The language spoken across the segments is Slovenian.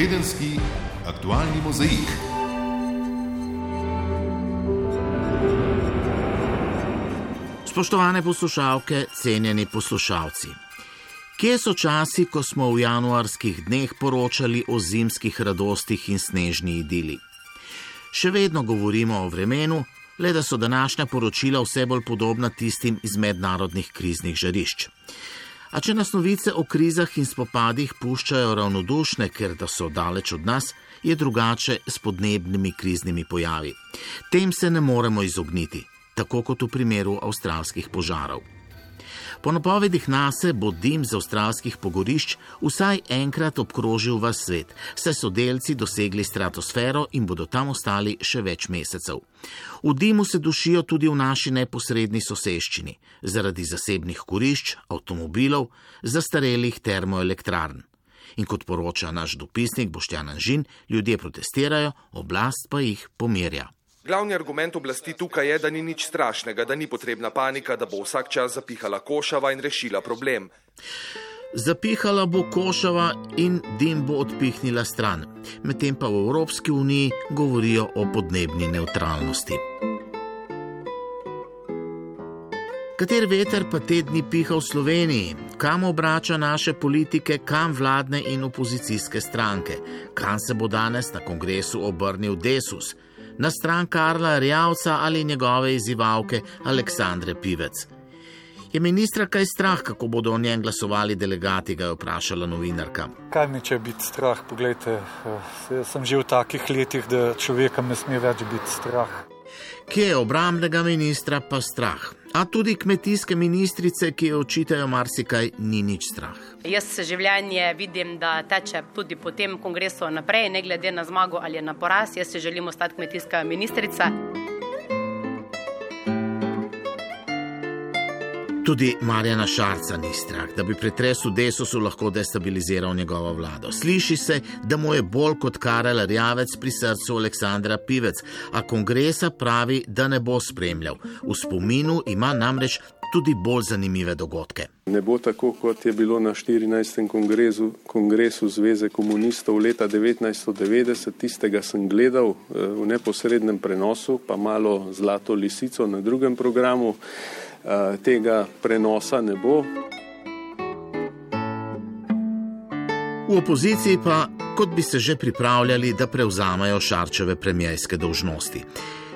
Tedenski aktualni mozaik. Spoštovane poslušalke, cenjeni poslušalci. Kje so časi, ko smo v januarskih dneh poročali o zimskih radostih in snežni idili? Še vedno govorimo o vremenu, le da so današnja poročila vse bolj podobna tistim iz mednarodnih kriznih žarišč. A če nas novice o krizah in spopadih puščajo ravnodušne, ker da so daleč od nas, je drugače s podnebnimi kriznimi pojavi. Tem se ne moremo izogniti, tako kot v primeru avstralskih požarov. Po napovedih NASA bo dim z avstralskih pogorišč vsaj enkrat obkrožil v svet, saj so delci dosegli stratosfero in bodo tam ostali še več mesecev. V dimu se dušijo tudi v naši neposredni soseščini, zaradi zasebnih kurišč, avtomobilov, zastarelih termoelektrarn. In kot poroča naš dopisnik Boštjan Anžin, ljudje protestirajo, oblast pa jih pomirja. Glavni argument oblasti tukaj je, da ni nič strašnega, da ni potrebna panika, da bo vsak čas zapihala košava in rešila problem. Zapihala bo košava in dim bo odpihnila stran. Medtem pa v Evropski uniji govorijo o podnebni neutralnosti. Kater veter pa te dni piha v Sloveniji, kam obrača naše politike, kam vladne in opozicijske stranke, kam se bo danes na kongresu obrnil Desus, na stran Karla Rjavca ali njegove izzivalke Aleksandre Pivec. Je ministra kaj strah, kako bodo o njem glasovali delegati, ga je vprašala novinarka. Kaj mi če biti strah? Poglejte, jaz sem že v takih letih, da človeka ne sme več biti strah. Kje je obramnega ministra pa strah? A tudi kmetijske ministrice, ki jo očitajo marsikaj, ni nič strah. Jaz življenje vidim, da teče tudi po tem kongresu naprej, ne glede na zmago ali na poraz. Jaz se želim ostati kmetijska ministrica. Tudi Marjana Šarca ni strah, da bi pretres v desosu lahko destabiliziral njegovo vlado. Sliši se, da mu je bolj kot Karel Rjavec pri srcu Aleksandra Pivec, a kongresa pravi, da ne bo spremljal. V spominu ima namreč tudi bolj zanimive dogodke. Ne bo tako, kot je bilo na 14. kongresu, kongresu Zveze komunistov leta 1990, tistega sem gledal eh, v neposrednem prenosu, pa malo zlato lisico na drugem programu. Eh, tega prenosa ne bo. V opoziciji pa, kot bi se že pripravljali, da prevzamejo šarčeve premijske dolžnosti.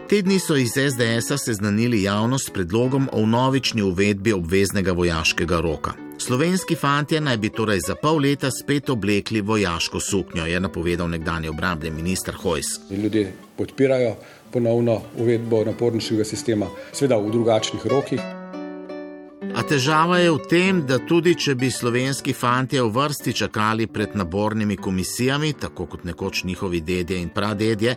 Te dni so iz SDS-a seznanili javnost s predlogom o novični uvedbi obveznega vojaškega roka. Slovenski fantje naj bi torej za pol leta spet oblekli vojaško suknjo, je napovedal nekdani obrambni minister Hojs. Ljudje podpirajo ponovno uvedbo naporniškega sistema, seveda v drugačnih rokih. A težava je v tem, da tudi če bi slovenski fantje v vrsti čakali pred nabornimi komisijami, tako kot nekoč njihovi dedje in pradedje,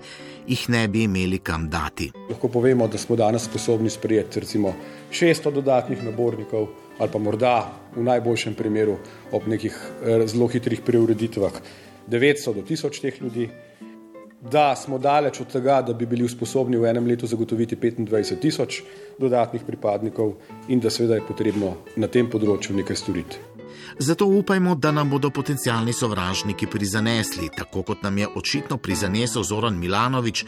jih ne bi imeli kam dati. Lahko povemo, da smo danes sposobni sprejeti recimo 600 dodatnih nabornikov ali pa morda v najboljšem primeru ob nekih eh, zelo hitrih preureditvah 900 do 1000 teh ljudi da smo daleč od tega, da bi bili sposobni v enem letu zagotoviti 25 tisoč dodatnih pripadnikov in da seveda je potrebno na tem področju nekaj storiti. Zato upajmo, da nam bodo potencijalni sovražniki prizanesli, tako kot nam je očitno prizanesel Zoran Milanovič,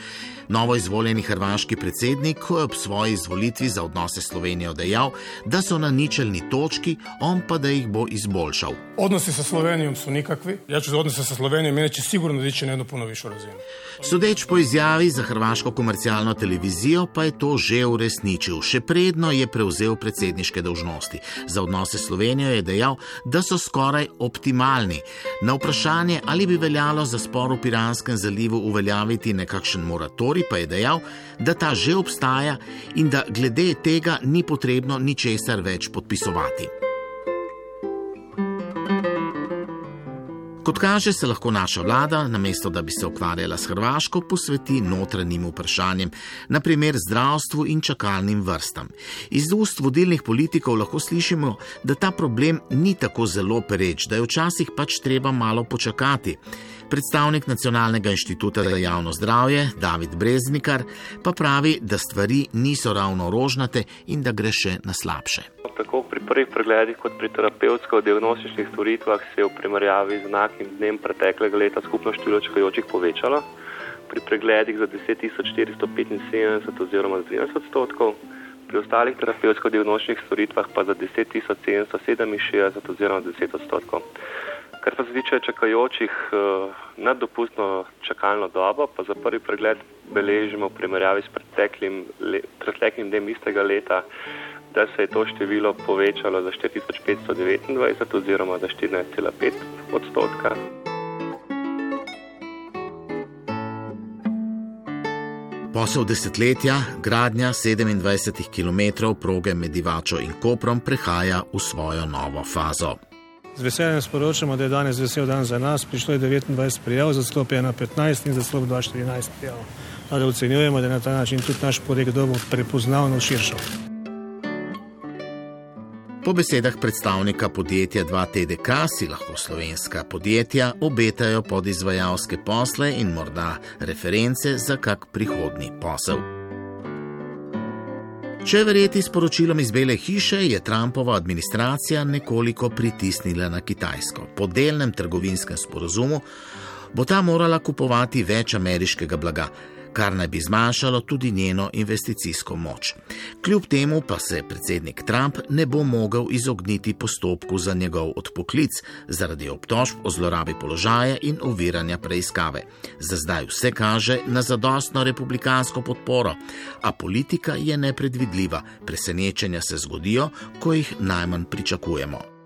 novo izvoljeni hrvaški predsednik, ko je ob svoji izvolitvi za odnose Slovenijo dejal, da so na ničelni točki, on pa da jih bo izboljšal. Odnosi sa Slovenijom su nikakvi. Ja ću za odnose sa Slovenijom inače sigurno dići na jednu puno višu razinu. Sodeč po izjavi za hrvaško komercialno televizijo, pa je to že uresničil. Še predno je prevzel predsedniške dolžnosti. Za odnose s Slovenijo je dejal, da so skoraj optimalni. Na vprašanje, ali bi veljalo za spor v Piranskem zalivu uveljaviti nekakšen moratorij, pa je dejal, da ta že obstaja in da glede tega ni potrebno ničesar več podpisovati. Kot kaže, se lahko naša vlada, namesto da bi se ukvarjala s Hrvaško, posveti notranjim vprašanjem, naprimer zdravstvu in čakalnim vrstam. Iz ust vodilnih politikov lahko slišimo, da ta problem ni tako zelo pereč, da je včasih pač treba malo počakati. Predstavnik Nacionalnega inštituta za javno zdravje David Breznikar pa pravi, da stvari niso ravno rožnate in da gre še na slabše. Tako pri prvih pregledih kot pri terapevtsko-diagnostičnih storitvah se je v primerjavi z enakim dnem preteklega leta skupno število čakajočih povečalo. Pri pregledih za 10.475 oziroma 13 odstotkov, pri ostalih terapevtsko-diagnostičnih storitvah pa za 10.767 oziroma 10 odstotkov. Kar pa se tiče čakajočih uh, nad dopustno čakalno dobo, pa za prvi pregled beležimo v primerjavi s preteklim, le, preteklim dnem istega leta, da se je to število povečalo za 4529 oziroma za 14,5 odstotka. Posel desetletja, gradnja 27 km proge med Divačo in Koprom prehaja v svojo novo fazo. Z veseljem sporočamo, da je danes vesel dan za nas. Prišlo je 29 prijav, za sklop 1.15 in za sklop 2.14 prijav. Da ocenjujemo, da je na ta način tudi naš projekt dobo prepoznavno širšo. Po besedah predstavnika podjetja 2TDK si lahko slovenska podjetja obetajo podizvajalske posle in morda reference za kak prihodni posel. Če verjeti sporočilom iz Bele hiše, je Trumpova administracija nekoliko pritisnila na Kitajsko. Po delnem trgovinskem sporozumu bo ta morala kupovati več ameriškega blaga kar naj bi zmanjšalo tudi njeno investicijsko moč. Kljub temu pa se predsednik Trump ne bo mogel izogniti postopku za njegov odpoklic zaradi obtožb o zlorabi položaja in oviranja preiskave. Za zdaj vse kaže na zadostno republikansko podporo, a politika je nepredvidljiva, presenečenja se zgodijo, ko jih najmanj pričakujemo.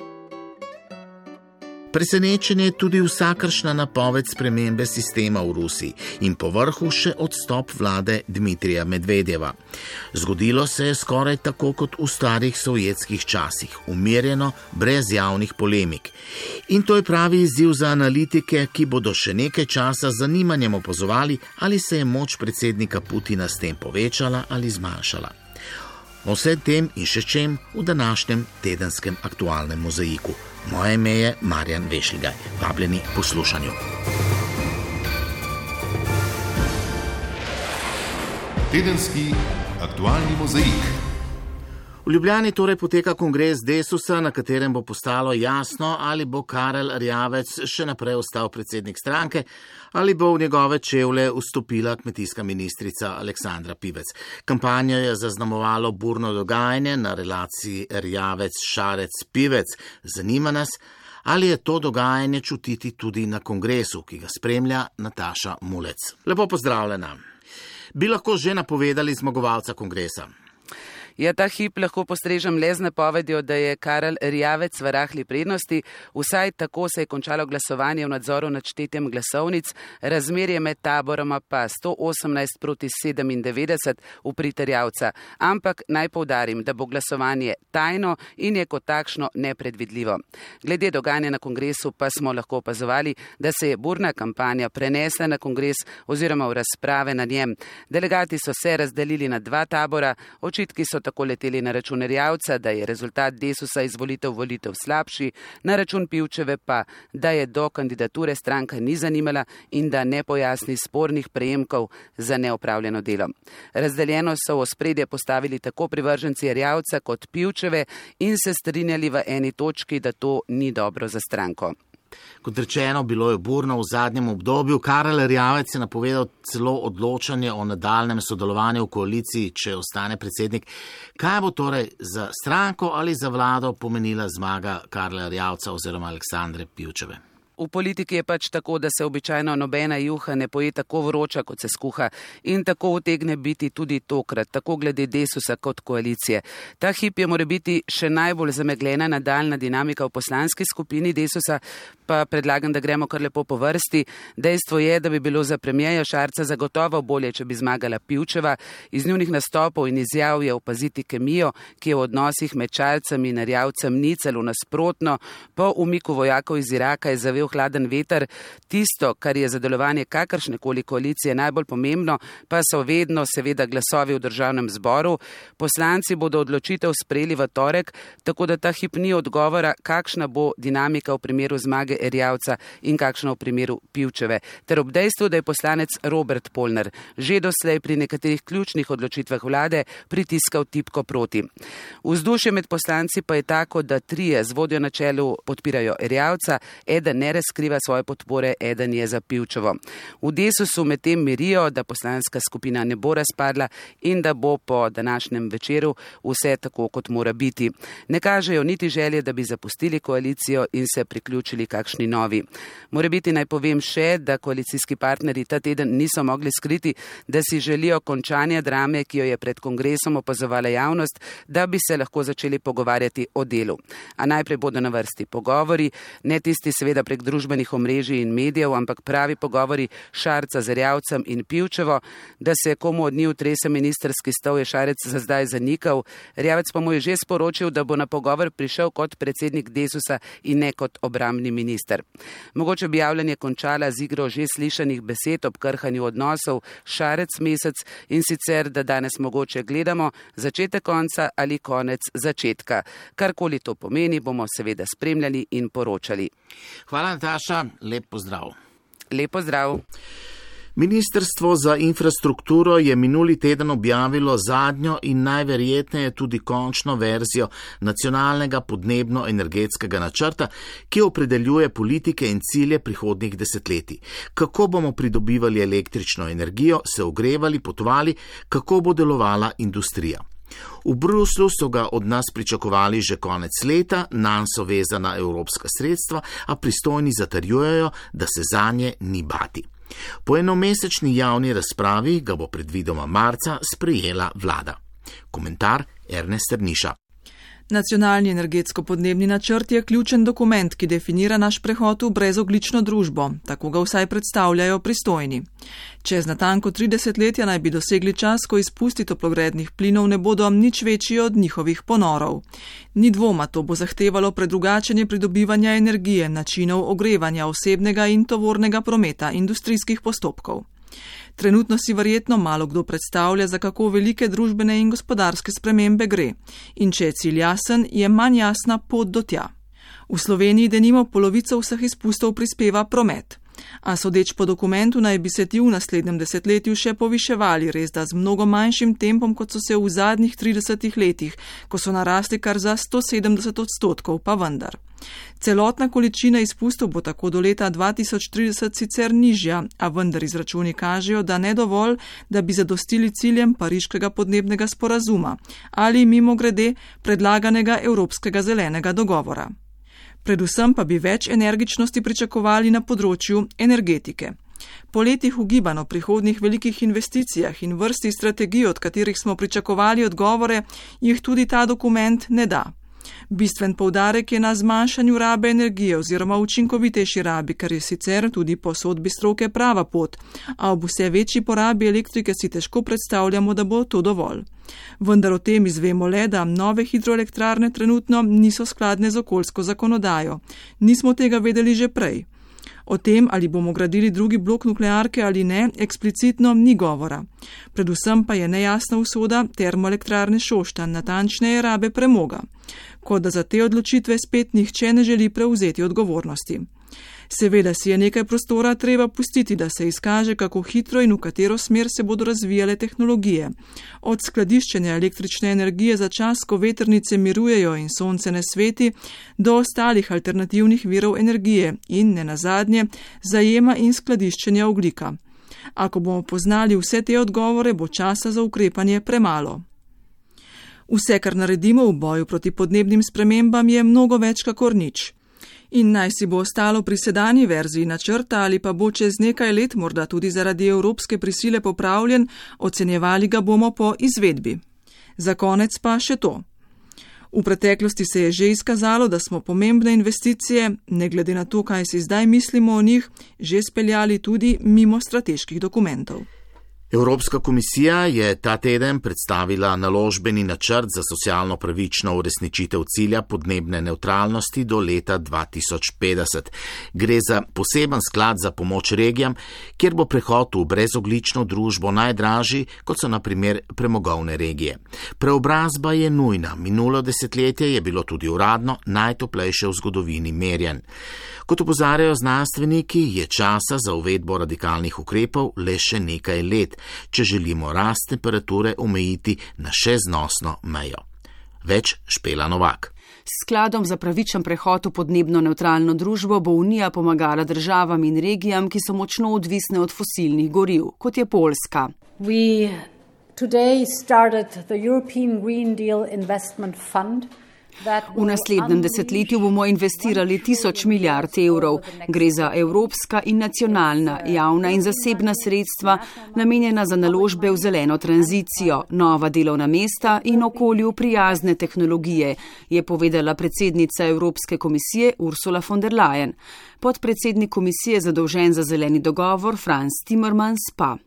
Presenečenje je tudi vsakršna napoved spremembe sistema v Rusiji in povrhu še odstop vlade Dmitrija Medvedjeva. Zgodilo se je skoraj tako kot v starih sovjetskih časih, umirjeno, brez javnih polemik. In to je pravi izziv za analitike, ki bodo še nekaj časa z zanimanjem opazovali, ali se je moč predsednika Putina s tem povečala ali zmanjšala. O vsem tem in še čem v današnjem tedenskem aktualnem mozaiku. Moje ime je Marjan Vešljigaj. Vabljeni poslušanju. Tedenski aktualni mozaik. V Ljubljani torej poteka kongres Desusa, na katerem bo postalo jasno, ali bo Karel Rjavec še naprej ostal predsednik stranke ali bo v njegove čevlje vstopila kmetijska ministrica Aleksandra Pivec. Kampanjo je zaznamovalo burno dogajanje na relaciji Rjavec-Šarec-Pivec. Zanima nas, ali je to dogajanje čutiti tudi na kongresu, ki ga spremlja Nataša Mulec. Lepo pozdravljena. Bi lahko že napovedali zmagovalca kongresa? Ja, ta hip lahko postrežem le z napovedjo, da je Karel Rjavec v rahli prednosti. Vsaj tako se je končalo glasovanje v nadzoru nad štetjem glasovnic, razmerje med taboroma pa 118 proti 97 v pritarjavca. Ampak naj povdarim, da bo glasovanje tajno in je kot takšno nepredvidljivo. Glede dogajanja na kongresu pa smo lahko opazovali, da se je burna kampanja prenesla na kongres oziroma v razprave na njem. Delegati so se razdelili na dva tabora, očitki so tako leteli na račun Rjavca, da je rezultat Desusa izvolitev volitev slabši, na račun Pivčeve pa, da je do kandidature stranka ni zanimala in da ne pojasni spornih prejemkov za neopravljeno delo. Razdeljeno so v spredje postavili tako privrženci Rjavca kot Pivčeve in se strinjali v eni točki, da to ni dobro za stranko. Kot rečeno, bilo je burno v zadnjem obdobju. Karel Rjavec je napovedal celo odločanje o nadaljem sodelovanju v koaliciji, če ostane predsednik. Kaj bo torej za stranko ali za vlado pomenila zmaga Karla Rjavca oziroma Aleksandre Pivčeve? V politiki je pač tako, da se običajno nobena juha ne poje tako vroča, kot se skuha. In tako utegne biti tudi tokrat, tako glede desusa kot koalicije. Ta hip je mora biti še najbolj zamegljena nadaljna dinamika v poslanski skupini desusa, pa predlagam, da gremo kar lepo po vrsti. Dejstvo je, da bi bilo za premijeja Šarca zagotovo bolje, če bi zmagala Pivčeva. Iz njunih nastopov in izjav je opaziti kemijo, ki je v odnosih med Čalcem in Rjavcem ni celo nasprotno. Po umiku vojakov iz Iraka je zavel zavel hladen veter. Tisto, kar je za delovanje kakršne koli koalicije najbolj pomembno, pa so vedno seveda glasovi v državnem zboru. Poslanci bodo odločitev sprejeli v torek, tako da ta hip ni odgovora, kakšna bo dinamika v primeru zmage Erjavca in kakšna v primeru Pivčeve. Ter ob dejstvu, da je poslanec Robert Polner že doslej pri nekaterih ključnih odločitvah vlade pritiskal tipko proti. Vzdušje med poslanci pa je tako, da trije z vodjo na čelu podpirajo Erjavca, eden ne razkriva svoje podpore, eden je za Pivčevo. V Desusu medtem mirijo, da poslanska skupina ne bo razpadla in da bo po današnjem večeru vse tako, kot mora biti. Ne kažejo niti želje, da bi zapustili koalicijo in se priključili kakšni novi. Mora biti naj povem še, da koalicijski partneri ta teden niso mogli skriti, da si želijo končanja drame, ki jo je pred kongresom opazovala javnost, da bi se lahko začeli pogovarjati o delu. A najprej bodo na vrsti pogovori, ne tisti seveda prek družbenih omrežij in medijev, ampak pravi pogovori Šarca z Rjavcem in Pivčevo, da se komu od njih utrese ministerski stol, je Šarec za zdaj zanikal. Rjavec pa mu je že sporočil, da bo na pogovor prišel kot predsednik Desusa in ne kot obramni minister. Mogoče bi javljanje končala z igro že slišanih besed ob krhanju odnosov Šarec mesec in sicer, da danes mogoče gledamo začetek konca ali konec začetka. Karkoli to pomeni, bomo seveda spremljali in poročali. Hvala, Nataša, lep pozdrav. Lep pozdrav. Ministrstvo za infrastrukturo je minuli teden objavilo zadnjo in najverjetneje tudi končno verzijo nacionalnega podnebno-energetskega načrta, ki opredeljuje politike in cilje prihodnih desetletij. Kako bomo pridobivali električno energijo, se ogrevali, potovali, kako bo delovala industrija. V Bruslu so ga od nas pričakovali že konec leta, nam so vezana evropska sredstva, a pristojni zatrjujejo, da se za nje ni bati. Po enomesečni javni razpravi ga bo predvidoma marca sprejela vlada. Komentar Ernest Rniša. Nacionalni energetsko-podnebni načrt je ključen dokument, ki definira naš prehod v brezoglično družbo, tako ga vsaj predstavljajo pristojni. Čez natanko 30 letja naj bi dosegli čas, ko izpusti toplogrednih plinov ne bodo nič večji od njihovih ponorov. Ni dvoma, to bo zahtevalo predrugačenje pridobivanja energije, načinov ogrevanja osebnega in tovornega prometa, industrijskih postopkov. Trenutno si verjetno malo kdo predstavlja, za kako velike družbene in gospodarske spremembe gre. In če je cilj jasen, je manj jasna pot do tja. V Sloveniji denimo polovico vseh izpustov prispeva promet. A sodeč po dokumentu naj bi se ti v naslednjem desetletju še poviševali, res da z mnogo manjšim tempom, kot so se v zadnjih 30 letih, ko so narasti kar za 170 odstotkov, pa vendar. Celotna količina izpustov bo tako do leta 2030 sicer nižja, a vendar izračuni kažejo, da ne dovolj, da bi zadostili ciljem pariškega podnebnega sporazuma ali mimo grede predlaganega Evropskega zelenega dogovora. Predvsem pa bi več energičnosti pričakovali na področju energetike. Po letih ugibanj o prihodnih velikih investicijah in vrsti strategij, od katerih smo pričakovali odgovore, jih tudi ta dokument ne da. Bistven povdarek je na zmanjšanju rabe energije oziroma učinkovitejši rabi, kar je sicer tudi po sodbi stroke prava pot, a ob vse večji porabi elektrike si težko predstavljamo, da bo to dovolj. Vendar o tem izvemo le, da nove hidroelektrarne trenutno niso skladne z okoljsko zakonodajo. Nismo tega vedeli že prej. O tem, ali bomo gradili drugi blok nuklearke ali ne, eksplicitno ni govora. Predvsem pa je nejasna usoda termoelektrarne Šoštan, natančneje rabe premoga. Kot da za te odločitve spet nihče ne želi prevzeti odgovornosti. Seveda si je nekaj prostora treba pustiti, da se izkaže, kako hitro in v katero smer se bodo razvijale tehnologije. Od skladiščenja električne energije za čas, ko veternice mirujejo in sonce ne sveti, do ostalih alternativnih virov energije in, ne nazadnje, zajema in skladiščenja oglika. Ako bomo poznali vse te odgovore, bo časa za ukrepanje premalo. Vse, kar naredimo v boju proti podnebnim spremembam, je mnogo več kakor nič. In naj si bo ostalo pri sedanji verziji načrta ali pa bo čez nekaj let morda tudi zaradi evropske prisile popravljen, ocenjevali ga bomo po izvedbi. Za konec pa še to. V preteklosti se je že izkazalo, da smo pomembne investicije, ne glede na to, kaj si zdaj mislimo o njih, že speljali tudi mimo strateških dokumentov. Evropska komisija je ta teden predstavila naložbeni načrt za socialno pravično uresničitev cilja podnebne neutralnosti do leta 2050. Gre za poseben sklad za pomoč regijam, kjer bo prehod v brezoglično družbo najdražji, kot so naprimer premogovne regije. Preobrazba je nujna. Minulo desetletje je bilo tudi uradno najtoplejše v zgodovini merjen. Kot upozarjajo znanstveniki, je časa za uvedbo radikalnih ukrepov le še nekaj let, če želimo rast temperature omejiti na še znosno mejo. Več špela Novak. Skladom za pravičen prehod v podnebno neutralno družbo bo Unija pomagala državam in regijam, ki so močno odvisne od fosilnih goriv, kot je Poljska. Today started the European Green Deal Investment Fund. V naslednjem desetletju bomo investirali tisoč milijard evrov. Gre za evropska in nacionalna, javna in zasebna sredstva, namenjena za naložbe v zeleno tranzicijo, nova delovna mesta in okolju prijazne tehnologije, je povedala predsednica Evropske komisije Ursula von der Leyen. Podpredsednik komisije zadolžen za zeleni dogovor Franz Timmermans pa.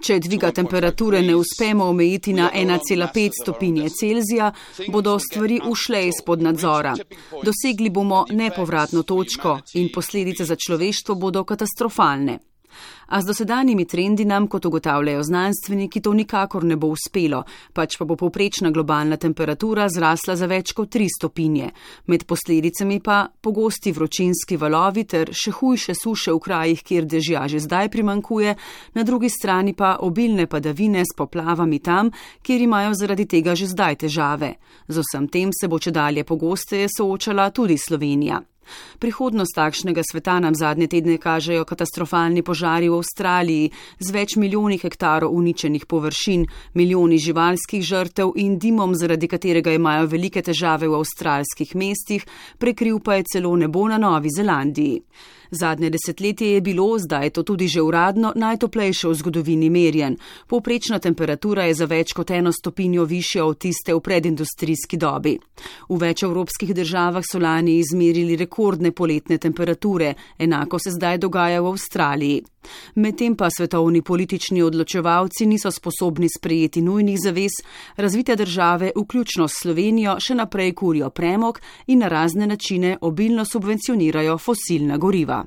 Če dviga temperature ne uspemo omejiti na 1,5 stopinje Celzija, bodo stvari ušle izpod nadzora. Dosegli bomo nepovratno točko in posledice za človeštvo bodo katastrofalne. A z dosedanjimi trendi nam, kot ugotavljajo znanstveniki, to nikakor ne bo uspelo, pač pa bo povprečna globalna temperatura zrasla za več kot 3 stopinje. Med posledicami pa pogosti vročinski valovi ter še hujše suše v krajih, kjer dežja že zdaj primankuje, na drugi strani pa obilne padavine s poplavami tam, kjer imajo zaradi tega že zdaj težave. Z vsem tem se bo če dalje pogosteje soočala tudi Slovenija. Prihodnost takšnega sveta nam zadnje tedne kažejo katastrofalni požari v Avstraliji z več milijoni hektarov uničenih površin, milijoni živalskih žrtev in dimom, zaradi katerega imajo velike težave v avstralskih mestih, prekril pa je celo nebo na Novi Zelandiji. Zadnje desetletje je bilo, zdaj je to tudi že uradno, najtoplejše v zgodovini merjen. Povprečna temperatura je za več kot eno stopinjo više od tiste v predindustrijski dobi. V več evropskih državah so lani izmerili rekordne poletne temperature, enako se zdaj dogaja v Avstraliji. Medtem pa svetovni politični odločevalci niso sposobni sprejeti nujnih zavez, razvite države, vključno s Slovenijo, še naprej kurijo premog in na razne načine obilno subvencionirajo fosilna goriva.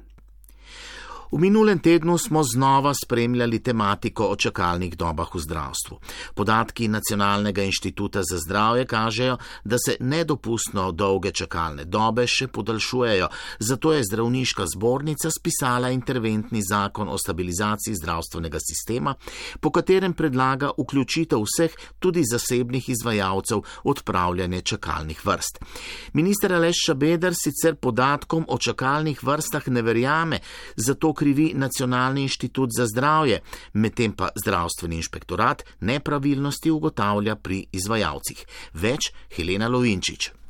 V minulem tednu smo znova spremljali tematiko o čakalnih dobah v zdravstvu. Podatki Nacionalnega inštituta za zdravje kažejo, da se nedopustno dolge čakalne dobe še podaljšujejo, zato je zdravniška zbornica spisala interventni zakon o stabilizaciji zdravstvenega sistema, po katerem predlaga vključitev vseh tudi zasebnih izvajalcev odpravljanje čakalnih vrst. Minister Aleš Šabeder sicer podatkom o čakalnih vrstah ne verjame, zato krivi Nacionalni inštitut za zdravje, medtem pa zdravstveni inšpektorat nepravilnosti ugotavlja pri izvajalcih. Več Helena Lovinčič.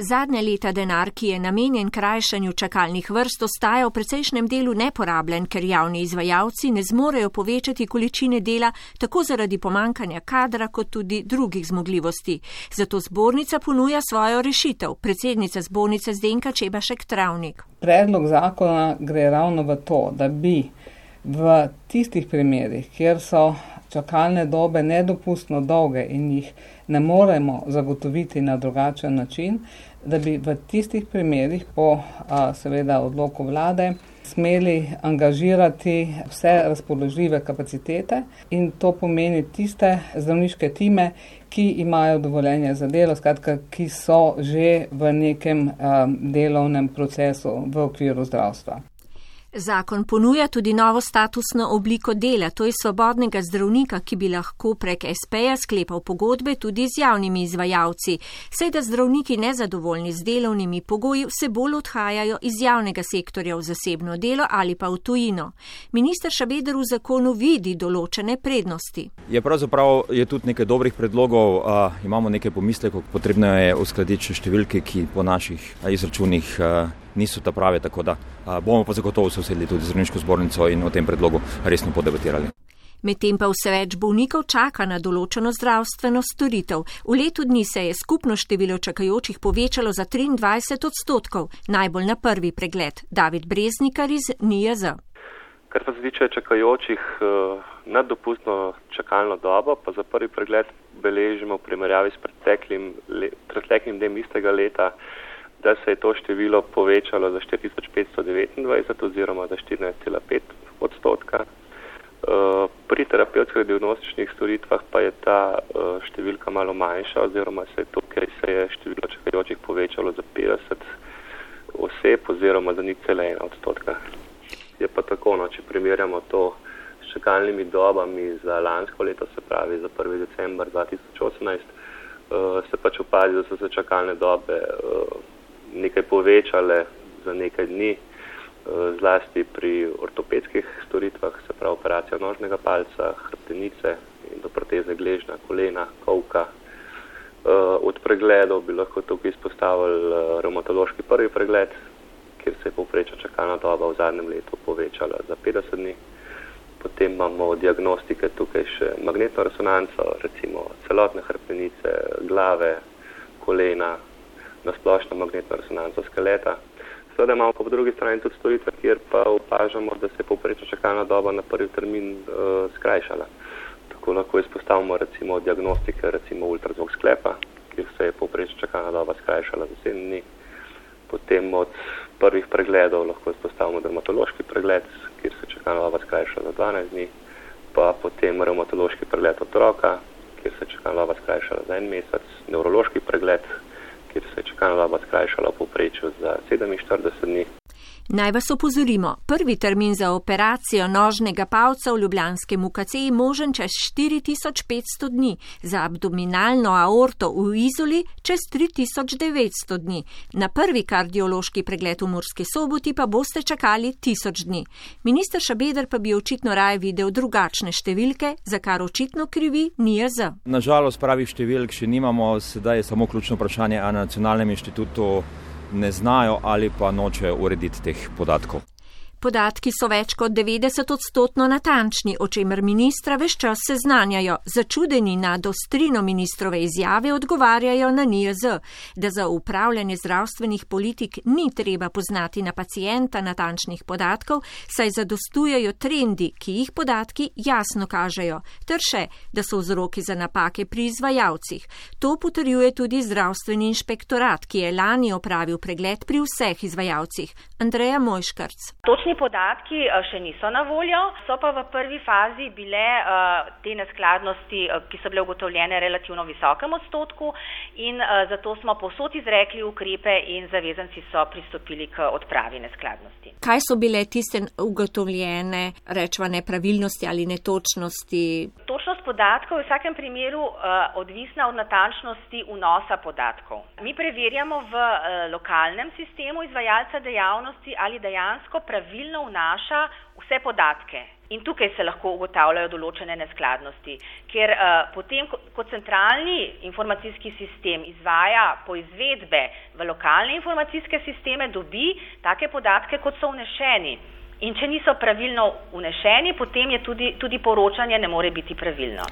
Zadnje leta denar, ki je namenjen krajšanju čakalnih vrst, ostaja v precejšnjem delu neporabljen, ker javni izvajalci ne zmorejo povečati količine dela tako zaradi pomankanja kadra kot tudi drugih zmogljivosti. Zato zbornica ponuja svojo rešitev, predsednica zbornice Zdenka Čebašek Travnik. Predlog zakona gre ravno v to, da bi v tistih primerih, kjer so čakalne dobe nedopustno dolge in jih ne moremo zagotoviti na drugačen način, da bi v tistih primerih po a, seveda odloku vlade smeli angažirati vse razpoložljive kapacitete in to pomeni tiste zdravniške time, ki imajo dovoljenje za delo, skratka, ki so že v nekem a, delovnem procesu v okviru zdravstva. Zakon ponuja tudi novo statusno obliko dela, to je svobodnega zdravnika, ki bi lahko prek SP-ja sklepal pogodbe tudi z javnimi izvajalci. Sej da zdravniki nezadovoljni z delovnimi pogoji vse bolj odhajajo iz javnega sektorja v zasebno delo ali pa v tujino. Minister Šabeder v zakonu vidi določene prednosti. Je pravzaprav je tudi nekaj dobrih predlogov, a, imamo nekaj pomislekov, potrebno je uskladiti številke, ki po naših izračunih. A, niso ta prave, tako da bomo pa zagotovo se usedli tudi z zdravniško zbornico in o tem predlogu resno podebatirali. Medtem pa vse več bolnikov čaka na določeno zdravstveno storitev. V letu dni se je skupno število čakajočih povečalo za 23 odstotkov, najbolj na prvi pregled. David Breznikar iz NIJZ. Kar pa se tiče čakajočih uh, nad dopustno čakalno dobo, pa za prvi pregled beležimo v primerjavi s preteklim, le, preteklim dnem istega leta, da se je to število povečalo za 4529 oziroma za 14,5 odstotka. Uh, pri terapevtskih diagnostičnih storitvah pa je ta uh, številka malo manjša oziroma se je tukaj se je število čakajočih povečalo za 50 oseb oziroma za nič cela ena odstotka. Je pa tako, no, če primerjamo to s čakalnimi dobami za lansko leto, se pravi za 1. decembar 2018, uh, se pač opazi, da so se čakalne dobe nekaj povečale za nekaj dni, uh, zlasti pri ortopedskih storitvah, se pravi operacija nožnega palca, hrbtenice in do proteze gležna, kolena, kovka. Uh, od pregledov bi lahko tukaj izpostavili uh, reumatološki prvi pregled, kjer se je povprečna čakalna doba v zadnjem letu povečala za 50 dni. Potem imamo diagnostike tukaj še magnetno resonanco, recimo celotne hrbtenice, glave, kolena, na splošno magnetno resonanco skeleta. Seveda imamo pa po drugi strani tudi storitve, kjer pa opažamo, da se je povprečna čakalna doba na prvi termin uh, skrajšala. Tako lahko izpostavimo recimo diagnostike, recimo ultrazvok sklepa, kjer se je povprečna čakalna doba skrajšala za 7 dni. Potem od prvih pregledov lahko izpostavimo dermatološki pregled, kjer se čakalna doba skrajša za 12 dni, pa potem reumatološki pregled otroka, kjer se čakalna doba skrajša za en mesec, nevrološki pregled, kjer se je čakalna doba skrajšala v povprečju za 47 dni. Naj vas opozorimo, prvi termin za operacijo nožnega palca v Ljubljanskem UKC je možen čez 4500 dni, za abdominalno aorto v Izoli čez 3900 dni. Na prvi kardiološki pregled v Murski soboti pa boste čakali 1000 dni. Minister Šabeder pa bi očitno raje videl drugačne številke, za kar očitno krivi NIJZ. Nažalost, pravih številk še nimamo, sedaj je samo ključno vprašanje, a na nacionalnem inštitutu ne znajo ali pa nočejo urediti teh podatkov. Podatki so več kot 90 odstotno natančni, o čemer ministra veš čas seznanjajo. Začudeni nad ostrino ministrove izjave odgovarjajo na NIJZ, da za upravljanje zdravstvenih politik ni treba poznati na pacijenta natančnih podatkov, saj zadostujejo trendi, ki jih podatki jasno kažejo, ter še, da so vzroki za napake pri izvajalcih. To potrjuje tudi zdravstveni inšpektorat, ki je lani opravil pregled pri vseh izvajalcih. Andreja Mojškarc. Točni podatki še niso na voljo, so pa v prvi fazi bile te neskladnosti, ki so bile ugotovljene relativno visokem odstotku in zato smo posod izrekli ukrepe in zavezanci so pristopili k odpravi neskladnosti. Kaj so bile tiste ugotovljene, rečva, nepravilnosti ali netočnosti? Podatkov je v vsakem primeru odvisna od natančnosti vnosa podatkov. Mi preverjamo v lokalnem sistemu izvajalca dejavnosti ali dejansko pravilno vnaša vse podatke. In tukaj se lahko ugotavljajo določene neskladnosti, ker uh, potem, ko centralni informacijski sistem izvaja poizvedbe v lokalne informacijske sisteme, dobi take podatke, kot so vnešeni. In če niso pravilno vnešeni, potem je tudi, tudi poročanje ne more biti pravilno.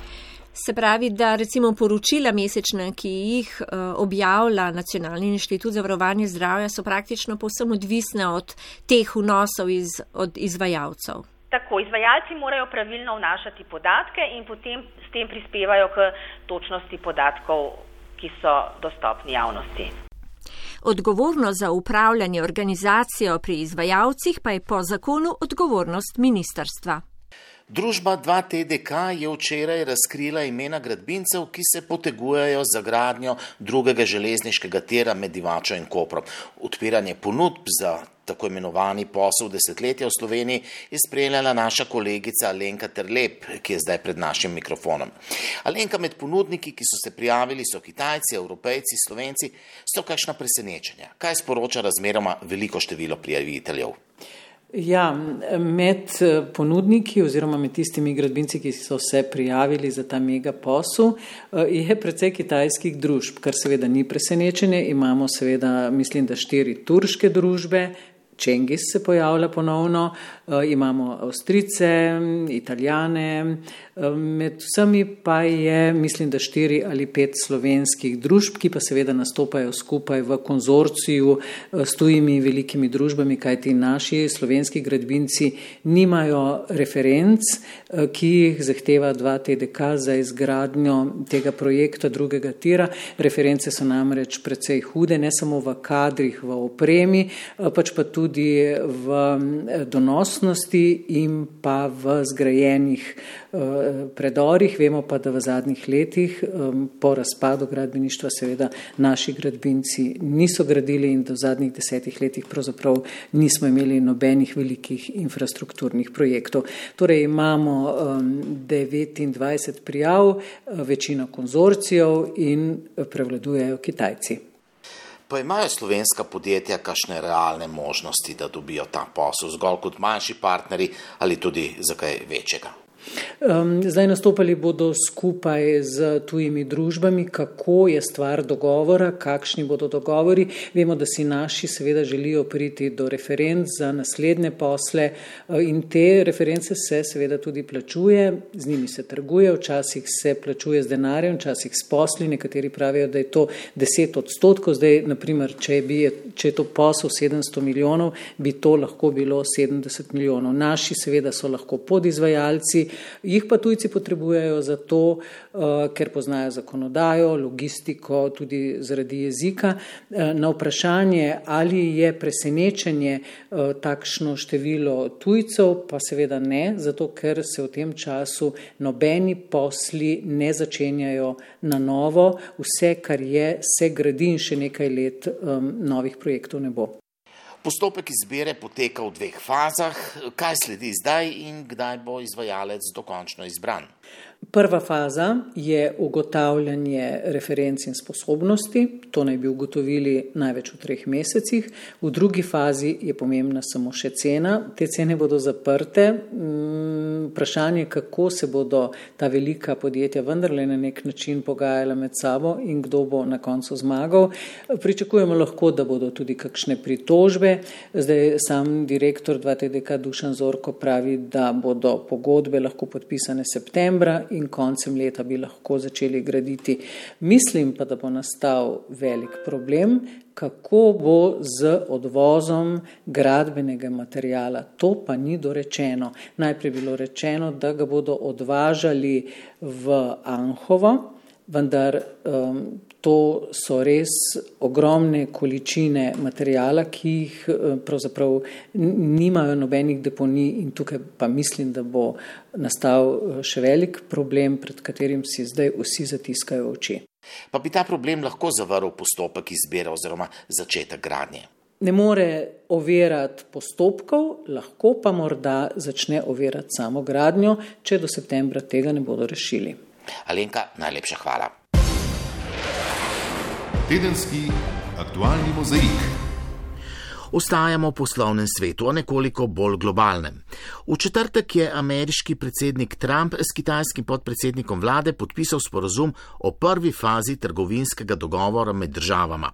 Se pravi, da recimo poročila mesečna, ki jih uh, objavlja Nacionalni inštitut za varovanje zdravja, so praktično povsem odvisne od teh vnosov iz, od izvajalcev. Tako, izvajalci morajo pravilno vnašati podatke in potem s tem prispevajo k točnosti podatkov, ki so dostopni javnosti. Odgovornost za upravljanje organizacijo pri izvajalcih pa je po zakonu odgovornost ministerstva. Družba 2TDK je včeraj razkrila imena gradbincev, ki se potegujejo za gradnjo drugega železniškega tira med Divačo in Koprom. Odpiranje ponudb za tako imenovani posel desetletja v Sloveniji je spremljala naša kolegica Alenka Terlep, ki je zdaj pred našim mikrofonom. Alenka, med ponudniki, ki so se prijavili, so Kitajci, Evropejci, Slovenci, so kakšna presenečenja? Kaj sporoča razmeroma veliko število prijaviteljev? Ja, med ponudniki oziroma med tistimi gradbinci, ki so se prijavili za ta mega posel, je precej kitajskih družb, kar seveda ni presenečenje. Imamo seveda, mislim, da štiri turške družbe, Čengis se pojavlja ponovno, eh, imamo Avstrice, Italijane, eh, med vsemi pa je, mislim, da štiri ali pet slovenskih družb, ki pa seveda nastopajo skupaj v konzorciju eh, s tujimi velikimi družbami, kajti naši slovenski gradbinci nimajo referenc, ki jih zahteva dva TDK za izgradnjo tega projekta drugega tira. Reference so namreč precej hude, ne samo v kadrih, v opremi, pač pa tudi tudi v donosnosti in pa v zgrajenih eh, predorih. Vemo pa, da v zadnjih letih po razpadu gradbeništva seveda naši gradbinci niso gradili in v zadnjih desetih letih pravzaprav nismo imeli nobenih velikih infrastrukturnih projektov. Torej imamo 29 prijav, večina konzorcijev in prevladujejo Kitajci. Pa imajo slovenska podjetja kakšne realne možnosti, da dobijo ta posel, zgolj kot manjši partnerji ali tudi za kaj večjega? Zdaj nastopali bodo skupaj z tujimi družbami, kako je stvar dogovora, kakšni bodo dogovori. Vemo, da si naši seveda želijo priti do referenc za naslednje posle uh, in te reference se seveda tudi plačuje, z njimi se trguje, včasih se plačuje z denarjem, včasih s posli, nekateri pravijo, da je to 10 odstotkov, zdaj naprimer, če, bi, če je to posel 700 milijonov, bi to lahko bilo 70 milijonov. Naši seveda so lahko podizvajalci, Jih pa tujci potrebujejo zato, eh, ker poznajo zakonodajo, logistiko, tudi zaradi jezika. Eh, na vprašanje, ali je presenečenje eh, takšno število tujcev, pa seveda ne, zato ker se v tem času nobeni posli ne začenjajo na novo, vse, kar je, se gradi in še nekaj let novih projektov ne bo. Postopek izbire poteka v dveh fazah. Kaj sledi zdaj in kdaj bo izvajalec dokončno izbran? Prva faza je ugotavljanje referenc in sposobnosti, to naj bi ugotovili največ v treh mesecih. V drugi fazi je pomembna samo še cena. Te cene bodo zaprte. Mm, vprašanje, kako se bodo ta velika podjetja vendarle na nek način pogajala med sabo in kdo bo na koncu zmagal. Pričakujemo lahko, da bodo tudi kakšne pritožbe. Zdaj sam direktor 2TDK Dušan Zorko pravi, da bodo pogodbe lahko podpisane septembra in koncem leta bi lahko začeli graditi. Mislim pa, da bo nastal velik problem, kako bo z odvozom gradbenega materijala. To pa ni dorečeno. Najprej bilo rečeno, da ga bodo odvažali v Anhovo, vendar um, to so res ogromne količine materijala, ki jih eh, pravzaprav nimajo nobenih deponij in tukaj pa mislim, da bo nastal eh, še velik problem, pred katerim si zdaj vsi zatiskajo oči. Pa bi ta problem lahko zavrl postopek izbire oziroma začetek gradnje? Ne more ovirati postopkov, lahko pa morda začne ovirati samo gradnjo, če do septembra tega ne bodo rešili. Alenka, najlepša hvala. Tedenski aktualni mozaik. Ostajamo v poslovnem svetu, a nekoliko bolj globalnem. V četrtek je ameriški predsednik Trump s kitajskim podpredsednikom vlade podpisal sporozum o prvi fazi trgovinskega dogovora med državama.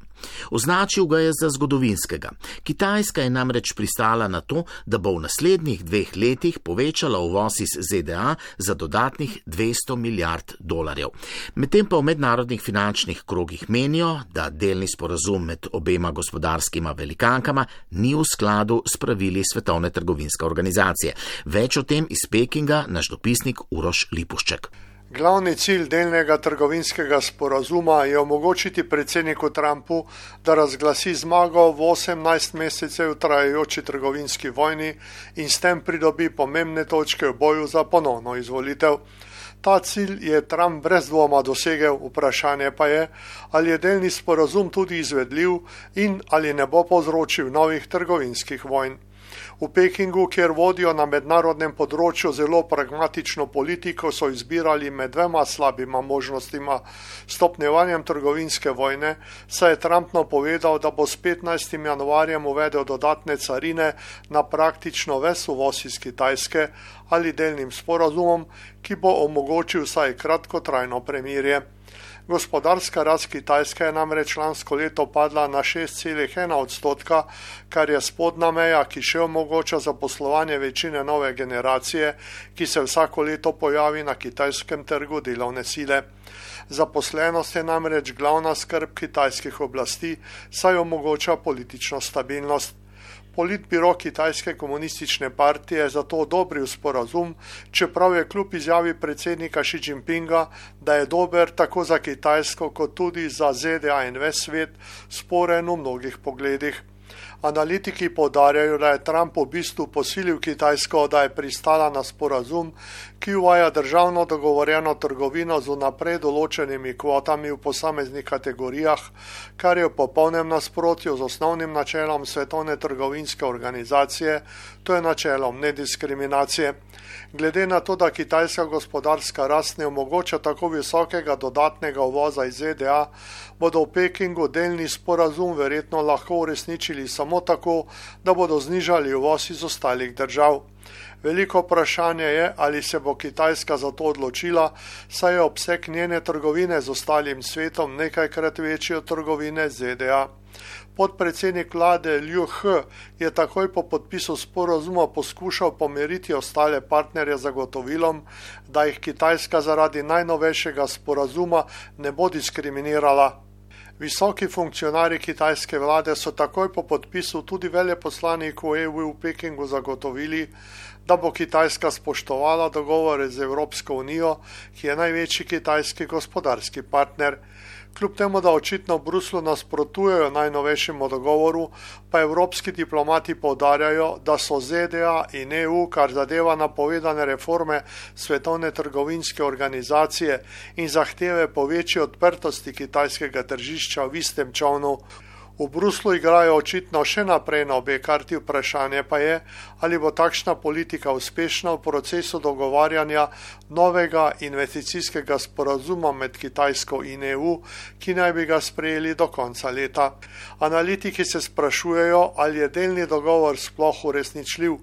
Označil ga je za zgodovinskega. Kitajska je namreč pristala na to, da bo v naslednjih dveh letih povečala uvoz iz ZDA za dodatnih 200 milijard dolarjev. Medtem pa v mednarodnih finančnih krogih menijo, da delni sporozum med obema gospodarskima velikankama ni v skladu s pravili Svetovne trgovinske organizacije. Več o tem iz Pekinga naš dopisnik Uroš Lipušček. Glavni cilj delnega trgovinskega sporazuma je omogočiti predsedniku Trumpu, da razglasi zmago v 18 mesecev trajajoči trgovinski vojni in s tem pridobi pomembne točke v boju za ponovno izvolitev. Ta cilj je Trump brez dvoma dosegel, vprašanje pa je, ali je delni sporazum tudi izvedljiv in ali ne bo povzročil novih trgovinskih vojn. V Pekingu, kjer vodijo na mednarodnem področju zelo pragmatično politiko, so izbirali med dvema slabima možnostima stopnevanjem trgovinske vojne, saj je Trump napovedal, da bo s 15. januarjem uvedel dodatne carine na praktično ves uvoz iz Kitajske ali delnim sporazumom, ki bo omogočil vsaj kratkotrajno premirje. Gospodarska rast Kitajske je namreč lansko leto padla na 6,1 odstotka, kar je spodna meja, ki še omogoča zaposlovanje večine nove generacije, ki se vsako leto pojavi na kitajskem trgu delovne sile. Zaposlenost je namreč glavna skrb kitajskih oblasti, saj omogoča politično stabilnost. Politbiro Kitajske komunistične partije je zato odobril sporazum, čeprav je kljub izjavi predsednika Xi Jinpinga, da je dober tako za Kitajsko kot tudi za ZDA in ves svet, sporen v mnogih pogledih. Analitiki podarjajo, da je Trump v bistvu posilil Kitajsko, da je pristala na sporazum, ki uvaja državno dogovorjeno trgovino z naprej določenimi kvotami v posameznih kategorijah, kar je v popolnem nasprotju z osnovnim načelom Svetovne trgovinske organizacije, to je načelom nediskriminacije. Glede na to, da kitajska gospodarska rast ne omogoča tako visokega dodatnega uvoza iz ZDA, bodo v Pekingu delni sporazum verjetno lahko uresničili samo tako, da bodo znižali uvoz iz ostalih držav. Veliko vprašanje je, ali se bo Kitajska za to odločila, saj je obseg njene trgovine z ostalim svetom nekajkrat večji od trgovine z ZDA. Podpredsednik vlade Liu He je takoj po podpisu sporozuma poskušal pomeriti ostale partnerje zagotovilom, da jih Kitajska zaradi najnovejšega sporazuma ne bo diskriminirala. Visoki funkcionari kitajske vlade so takoj po podpisu tudi veleposlaniku EU v Pekingu zagotovili, da bo Kitajska spoštovala dogovore z Evropsko unijo, ki je največji kitajski gospodarski partner. Kljub temu, da očitno v Bruslu nasprotujejo najnovejšemu dogovoru, pa evropski diplomati povdarjajo, da so ZDA in EU, kar zadeva napovedane reforme Svetovne trgovinske organizacije in zahteve po večji odprtosti kitajskega tržišča v istem čovnu. V Bruslu igrajo očitno še naprej na obe karti, vprašanje pa je, ali bo takšna politika uspešna v procesu dogovarjanja novega investicijskega sporazuma med Kitajsko in EU, ki naj bi ga sprejeli do konca leta. Analitiki se sprašujejo, ali je delni dogovor sploh uresničljiv.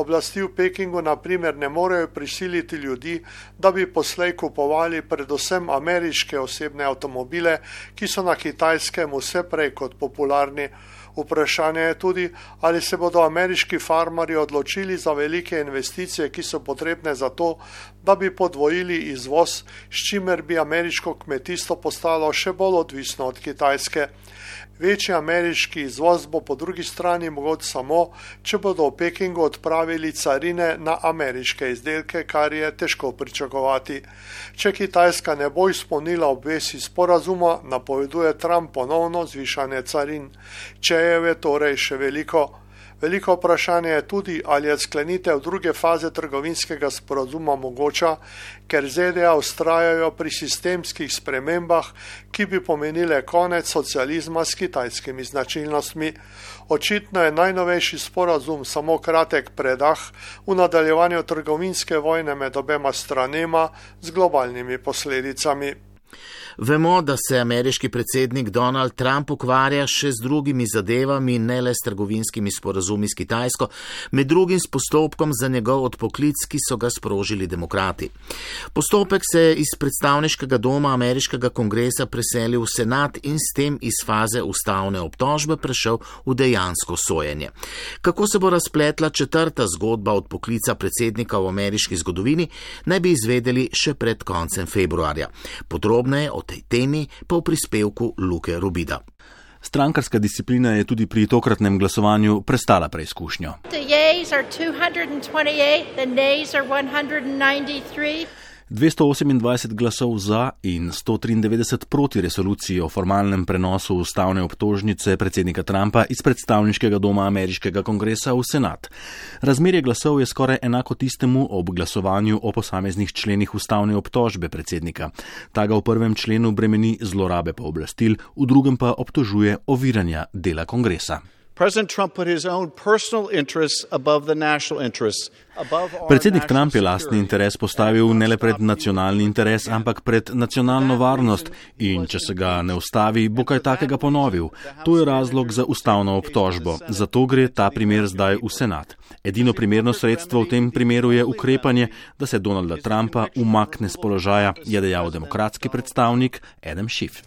Oblasti v Pekingu naprimer ne morejo prisiliti ljudi, da bi poslej kupovali predvsem ameriške osebne avtomobile, ki so na kitajskem vse prej kot popularni. Vprašanje je tudi, ali se bodo ameriški farmari odločili za velike investicije, ki so potrebne za to, da bi podvojili izvoz, s čimer bi ameriško kmetijstvo postalo še bolj odvisno od Kitajske. Večji ameriški izvoz bo po drugi strani mogoč samo, če bodo v Pekingu odpravili carine na ameriške izdelke, kar je težko pričakovati. Če Kitajska ne bo izpolnila obvesi sporazuma, napoveduje Trump ponovno zvišanje carin. Če je torej še veliko. Veliko vprašanje je tudi, ali je sklenitev druge faze trgovinskega sporazuma mogoča, ker ZDA ustrajajo pri sistemskih spremembah, ki bi pomenile konec socializma s kitajskimi značilnostmi. Očitno je najnovejši sporazum samo kratek predah v nadaljevanju trgovinske vojne med obema stranema z globalnimi posledicami. Vemo, da se ameriški predsednik Donald Trump ukvarja še z drugimi zadevami, ne le s trgovinskimi sporazumi s Kitajsko, med drugim s postopkom za njegov odpoklic, ki so ga sprožili demokrati. Postopek se je iz predstavniškega doma ameriškega kongresa preselil v senat in s tem iz faze ustavne obtožbe prešel v dejansko sojenje. Kako se bo razpletla četrta zgodba odpoklica predsednika v ameriški zgodovini, naj bi izvedeli še pred koncem februarja. Podrobneje o tej temi pa v prispevku Luke Rubida. Strankarska disciplina je tudi pri tokratnem glasovanju prestala preizkušnjo. 228 glasov za in 193 proti resoluciji o formalnem prenosu ustavne obtožnice predsednika Trumpa iz predstavniškega doma ameriškega kongresa v senat. Razmerje glasov je skoraj enako tistemu ob glasovanju o posameznih členih ustavne obtožbe predsednika. Ta ga v prvem členu bremeni zlorabe pooblastil, v drugem pa obtožuje oviranja dela kongresa. President Trump put his own personal interests above the national interests. Predsednik Trump je lastni interes postavil ne le pred nacionalni interes, ampak pred nacionalno varnost in če se ga ne ustavi, bo kaj takega ponovil. To je razlog za ustavno obtožbo. Zato gre ta primer zdaj v senat. Edino primerno sredstvo v tem primeru je ukrepanje, da se Donalda Trumpa umakne z položaja, je dejal demokratski predstavnik Adam Schiff.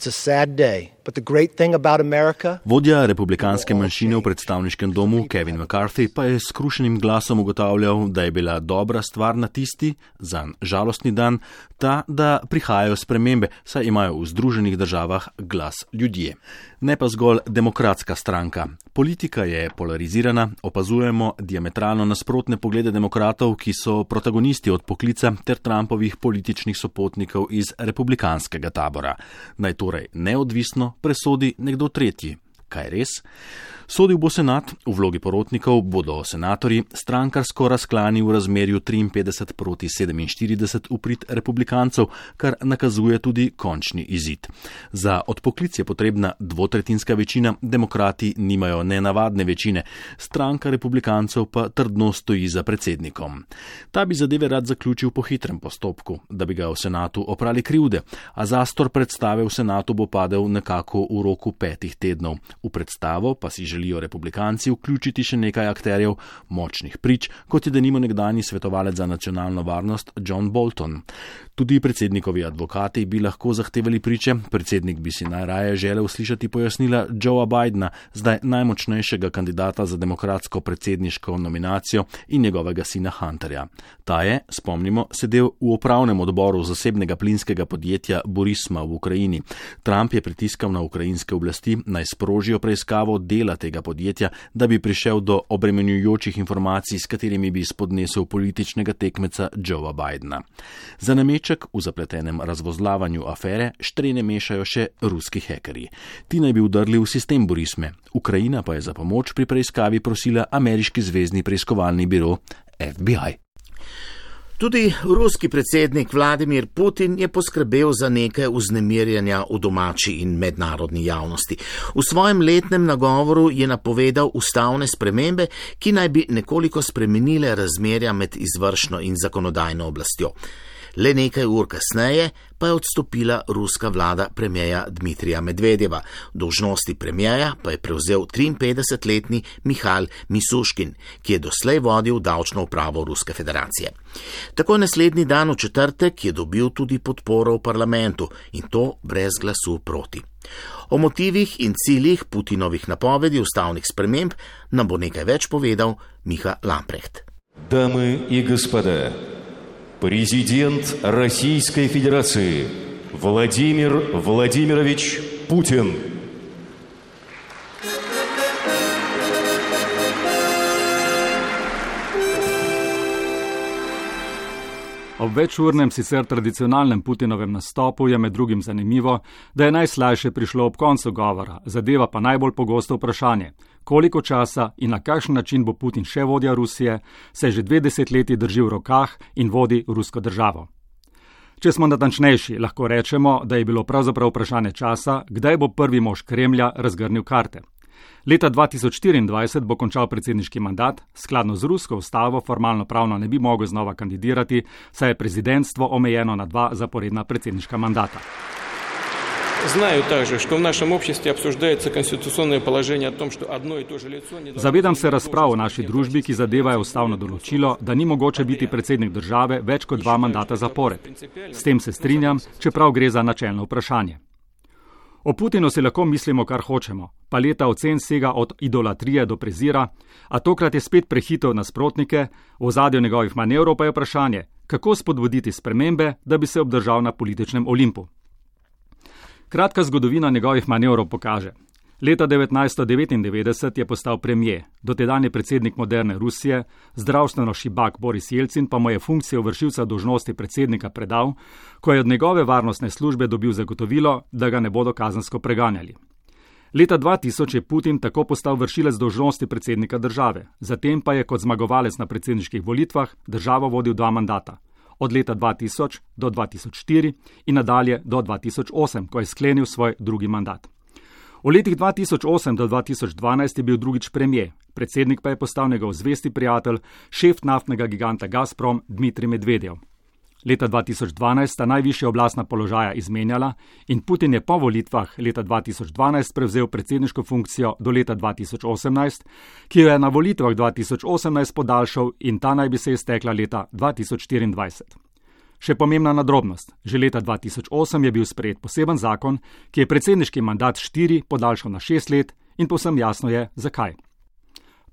Vodja republikanske manjšine v predstavniškem domu Kevin McCarthy pa je s krušenim glasom ugotavljal, da je bila dobra stvar na tisti, za žalostni dan, ta, da prihajajo spremembe, saj imajo v Združenih državah glas ljudje. Ne pa zgolj demokratska stranka. Politika je polarizirana, opazujemo diametralno nasprotne poglede demokratov, ki so protagonisti od poklica ter Trumpovih političnih sopotnikov iz republikanskega tabora. Naj torej neodvisno presodi nekdo tretji. Kaj res? Sodil bo senat, v vlogi porotnikov bodo senatorji strankarsko razklani v razmerju 53 proti 47 uprit republikancev, kar nakazuje tudi končni izid. Za odpoklic je potrebna dvotretinska večina, demokrati nimajo nenavadne večine, stranka republikancev pa trdno stoji za predsednikom. Ta bi zadeve rad zaključil po hitrem postopku, da bi ga v senatu oprali krivde, a zastor predstave v senatu bo padel nekako v roku petih tednov. V predstavo pa si želijo republikanci vključiti še nekaj akterjev, močnih prič, kot je denimo nekdani svetovalec za nacionalno varnost John Bolton. Tudi predsednikovi advokati bi lahko zahtevali priče, predsednik bi si najraje želel slišati pojasnila Joea Bidna, zdaj najmočnejšega kandidata za demokratsko predsedniško nominacijo in njegovega sina Hunterja. Ta je, spomnimo, sedel v upravnem odboru zasebnega plinskega podjetja Borisma v Ukrajini. Trump je pritiskal na ukrajinske oblasti naj sprožijo preiskavo dela tega podjetja, da bi prišel do obremenjujočih informacij, s katerimi bi spodnesel političnega tekmeca Joea Bidna. Za nameček v zapletenem razvozlavanju afere štrene mešajo še ruski hekerji. Ti naj bi udrli v sistem Borisme. Ukrajina pa je za pomoč pri preiskavi prosila ameriški zvezdni preiskovalni biro FBI. Tudi ruski predsednik Vladimir Putin je poskrbel za nekaj vznemirjanja v domači in mednarodni javnosti. V svojem letnem nagovoru je napovedal ustavne spremembe, ki naj bi nekoliko spremenile razmerja med izvršno in zakonodajno oblastjo. Le nekaj ur kasneje pa je odstopila ruska vlada premijeja Dmitrija Medvedjeva. Dožnosti premijeja pa je prevzel 53-letni Mihajl Misuškin, ki je doslej vodil davčno upravo Ruske federacije. Tako naslednji dan v četrtek je dobil tudi podporo v parlamentu in to brez glasu proti. O motivih in ciljih Putinovih napovedi ustavnih sprememb nam bo nekaj več povedal Miha Lamprecht. Dame in gospode, Президент Российской Федерации Владимир Владимирович Путин. Ob večurnem, sicer tradicionalnem Putinovem nastopu je med drugim zanimivo, da je najslajše prišlo ob koncu govora, zadeva pa najbolj pogosto vprašanje, koliko časa in na kakšen način bo Putin še vodja Rusije, se že dve desetletji drži v rokah in vodi rusko državo. Če smo natančnejši, lahko rečemo, da je bilo pravzaprav vprašanje časa, kdaj bo prvi mož Kremlja razgrnil karte. Leta 2024 bo končal predsedniški mandat, skladno z rusko ustavo formalno pravno ne bi mogel znova kandidirati, saj je prezidentstvo omejeno na dva zaporedna predsedniška mandata. Знаю также, что в нашем обществе обсуждается конституционное положение о том, что одно и то же лицо не Zavedam se razprav v naši družbi, ki zadevajo ustavno določilo, da ni mogoče biti predsednik države več kot dva mandata zapored. S tem se strinjam, čeprav gre za načelno vprašanje. O Putinu si lahko mislimo, kar hočemo. Paleta ocen sega od idolatrije do prezira, a tokrat je spet prehitev nasprotnike, v zadju njegovih manevrov pa je vprašanje, kako spodbuditi spremembe, da bi se obdržal na političnem olimpu. Kratka zgodovina njegovih manevrov pokaže. Leta 1999 je postal premije, dotedajni predsednik moderne Rusije, zdravstveno šibak Boris Jelcin pa mu je funkcijo vršilca dožnosti predsednika predal, ko je od njegove varnostne službe dobil zagotovilo, da ga ne bodo kazansko preganjali. Leta 2000 je Putin tako postal vršilec dožnosti predsednika države, zatem pa je kot zmagovalec na predsedniških volitvah državo vodil dva mandata od leta 2000 do 2004 in nadalje do 2008, ko je sklenil svoj drugi mandat. V letih 2008 do 2012 je bil drugič premije, predsednik pa je postal njegov zvesti prijatelj, šef naftnega giganta Gazprom Dmitrij Medvedev. Leta 2012 sta najvišja oblastna položaja izmenjala in Putin je po volitvah leta 2012 prevzel predsedniško funkcijo do leta 2018, ki jo je na volitvah 2018 podaljšal in ta naj bi se iztekla leta 2024. Še pomembna nadrobnost. Že leta 2008 je bil sprejet poseben zakon, ki je predsedniški mandat štiri podaljšal na šest let in posem jasno je, zakaj.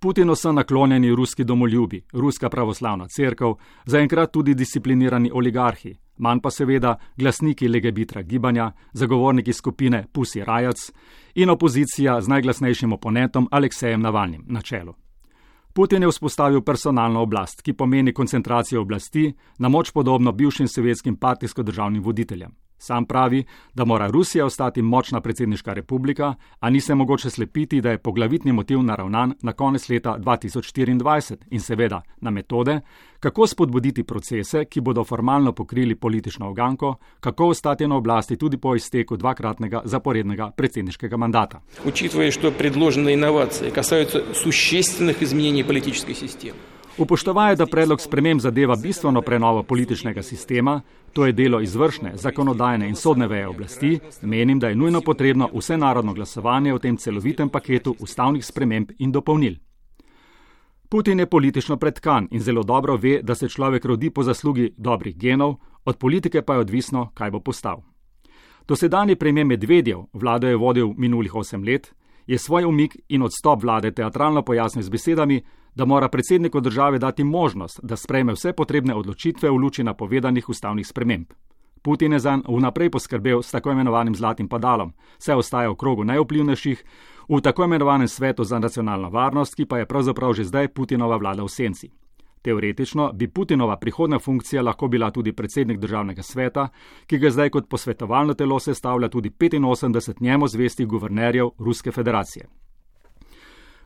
Putinu so naklonjeni ruski domoljubi, ruska pravoslavna crkva, zaenkrat tudi disciplinirani oligarhi, manj pa seveda glasniki legebitra gibanja, zagovorniki skupine Pussy Riots in opozicija z najglasnejšim oponentom Aleksejem Navalnim na čelu. Putin je vzpostavil personalno oblast, ki pomeni koncentracijo oblasti na moč podobno bivšim sovjetskim partijsko-državnim voditeljem. Sam pravi, da mora Rusija ostati močna predsedniška republika, a ni se mogoče slepiti, da je poglavitni motiv naravnan na konec leta 2024 in seveda na metode, kako spodbuditi procese, ki bodo formalno pokrili politično oganko, kako ostati na oblasti tudi po izteku dvakratnega zaporednega predsedniškega mandata. Učitvuje, da predložene inovacije kasajo sušestvenih izmenjenih političnih sistem. Upoštevaje, da predlog sprememb zadeva bistveno prenovo političnega sistema, to je delo izvršne, zakonodajne in sodne veje oblasti, menim, da je nujno potrebno vse narodno glasovanje v tem celovitem paketu ustavnih sprememb in dopolnil. Putin je politično predkan in zelo dobro ve, da se človek rodi po zaslugi dobrih genov, od politike pa je odvisno, kaj bo postal. Dosedani premijer Medvedjev, vlado je vodil minulih osem let, je svoj umik in odstop vlade teatralno pojasnil z besedami, da mora predsedniku države dati možnost, da sprejme vse potrebne odločitve v luči napovedanih ustavnih sprememb. Putin je zanj vnaprej poskrbel s tako imenovanim zlatim padalom, vse ostaja v krogu najvplivnejših, v tako imenovanem svetu za nacionalno varnost, ki pa je pravzaprav že zdaj Putinova vlada v senci. Teoretično bi Putinova prihodna funkcija lahko bila tudi predsednik državnega sveta, ki ga zdaj kot posvetovalno telo sestavlja tudi 85 njemu zvestih guvernerjev Ruske federacije.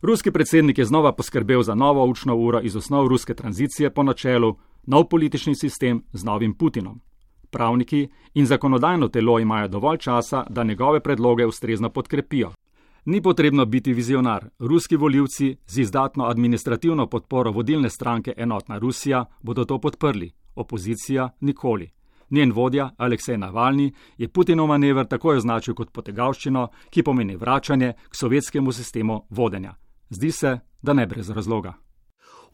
Ruski predsednik je znova poskrbel za novo učno uro iz osnov ruske tranzicije po načelu nov politični sistem z novim Putinom. Pravniki in zakonodajno telo imajo dovolj časa, da njegove predloge ustrezno podkrepijo. Ni potrebno biti vizionar. Ruski voljivci z izdatno administrativno podporo vodilne stranke Enotna Rusija bodo to podprli, opozicija nikoli. Njen vodja, Aleksej Navalni, je Putinov manever takoj označil kot potegavščino, ki pomeni vračanje k sovjetskemu sistemu vodenja. Zdi se, da ne brez razloga.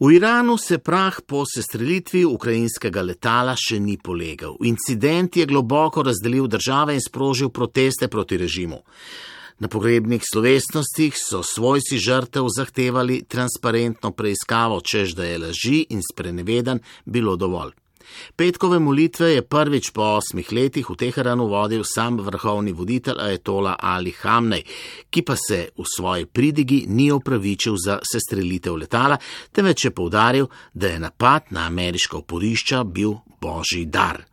V Iranu se prah po sestrelitvi ukrajinskega letala še ni polegal. Incident je globoko razdelil države in sprožil proteste proti režimu. Na pogrebnih slovesnostih so svojci žrtev zahtevali transparentno preiskavo, čež da je laži in sprenevedan bilo dovolj. Petkove molitve je prvič po osmih letih v Teheranu vodil sam vrhovni voditelj Ajetola Ali Hamnej, ki pa se v svoji pridigi ni opravičil za sestrelitev letala, temveč je povdaril, da je napad na ameriška oporišča bil božji dar.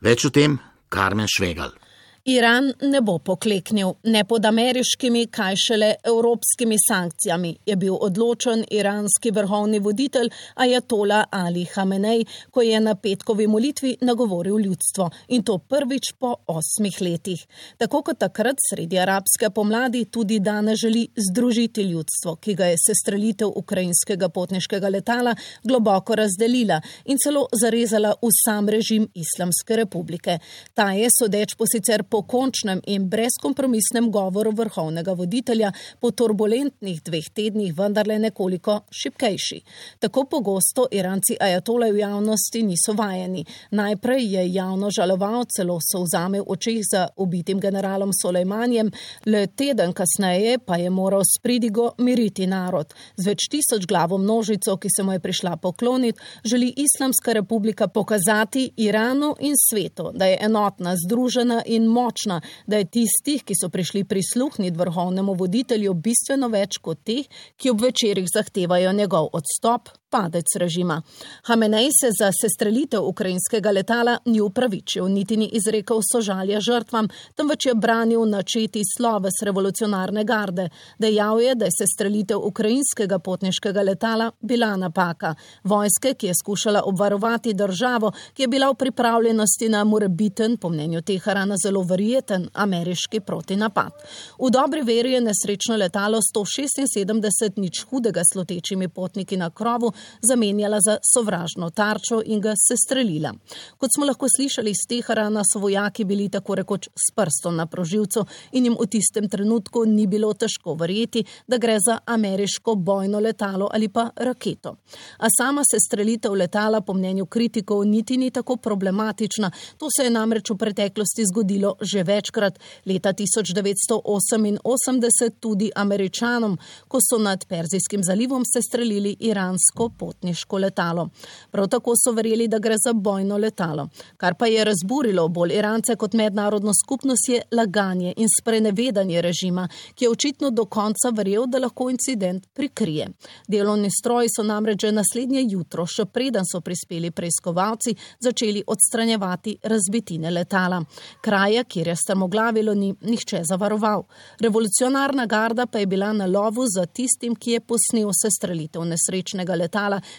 Več o tem Karmen Švegal. Iran ne bo pokleknil, ne pod ameriškimi, kaj šele evropskimi sankcijami, je bil odločen iranski vrhovni voditelj Ajatola Ali Hamenej, ko je na petkovi molitvi nagovoril ljudstvo in to prvič po osmih letih. Tako kot takrat sredi arabske pomladi tudi danes želi združiti ljudstvo, ki ga je sestrelitev ukrajinskega potniškega letala globoko razdelila in celo zarezala v sam režim Islamske republike. Ta je sodeč po sicer po po končnem in brezkompromisnem govoru vrhovnega voditelja po turbulentnih dveh tednih vendarle nekoliko šipkejši. Tako pogosto Iranci ajatole v javnosti niso vajeni. Najprej je javno žaloval, celo so vzame v očih za ubitim generalom Solejmanjem, le teden kasneje pa je moral s pridigo miriti narod. Z več tisoč glavo množico, ki se mu je prišla pokloniti, želi Islamska republika pokazati Iranu in svetu, da je enotna, združena in močna močna, da je tistih, ki so prišli prisluhniti vrhovnemu voditelju, bistveno več kot teh, ki ob večerjih zahtevajo njegov odstop, padec režima. Hamenej se za sestrelitev ukrajinskega letala ni upravičil, niti ni izrekel sožalja žrtvam, temveč je branil načeti sloves revolucionarne garde. Dejal je, da je sestrelitev ukrajinskega potniškega letala bila napaka. Vojske, ki je skušala obvarovati državo, ki je bila v pripravljenosti na morebiten, po mnenju Teherana, zelo verjeten ameriški protinapad. V dobri veri je nesrečno letalo 176 nič hudega slotečimi potniki na krovu zamenjala za sovražno tarčo in ga sestrelila. Kot smo lahko slišali iz Teherana, so vojaki bili tako rekoč s prstom na proživcu in jim v tistem trenutku ni bilo težko verjeti, da gre za ameriško bojno letalo ali pa raketo. A sama sestrelitev letala po mnenju kritikov niti ni tako problematična. To se je namreč v preteklosti zgodilo že večkrat. Leta 1988 tudi američanom, ko so nad Perzijskim zalivom sestrelili iransko potniško letalo. Prav tako so verjeli, da gre za bojno letalo. Kar pa je razburilo bolj Irance kot mednarodno skupnost je laganje in sprenevedanje režima, ki je očitno do konca verjel, da lahko incident prikrije. Delovni stroji so namreč že naslednje jutro, še preden so prispeli preiskovalci, začeli odstranjevati razbitine letala. Kraja, kjer je strmoglavilo, ni nihče zavaroval. Revolucionarna garda pa je bila na lovu za tistim, ki je posnel sestrelitev nesrečnega letala,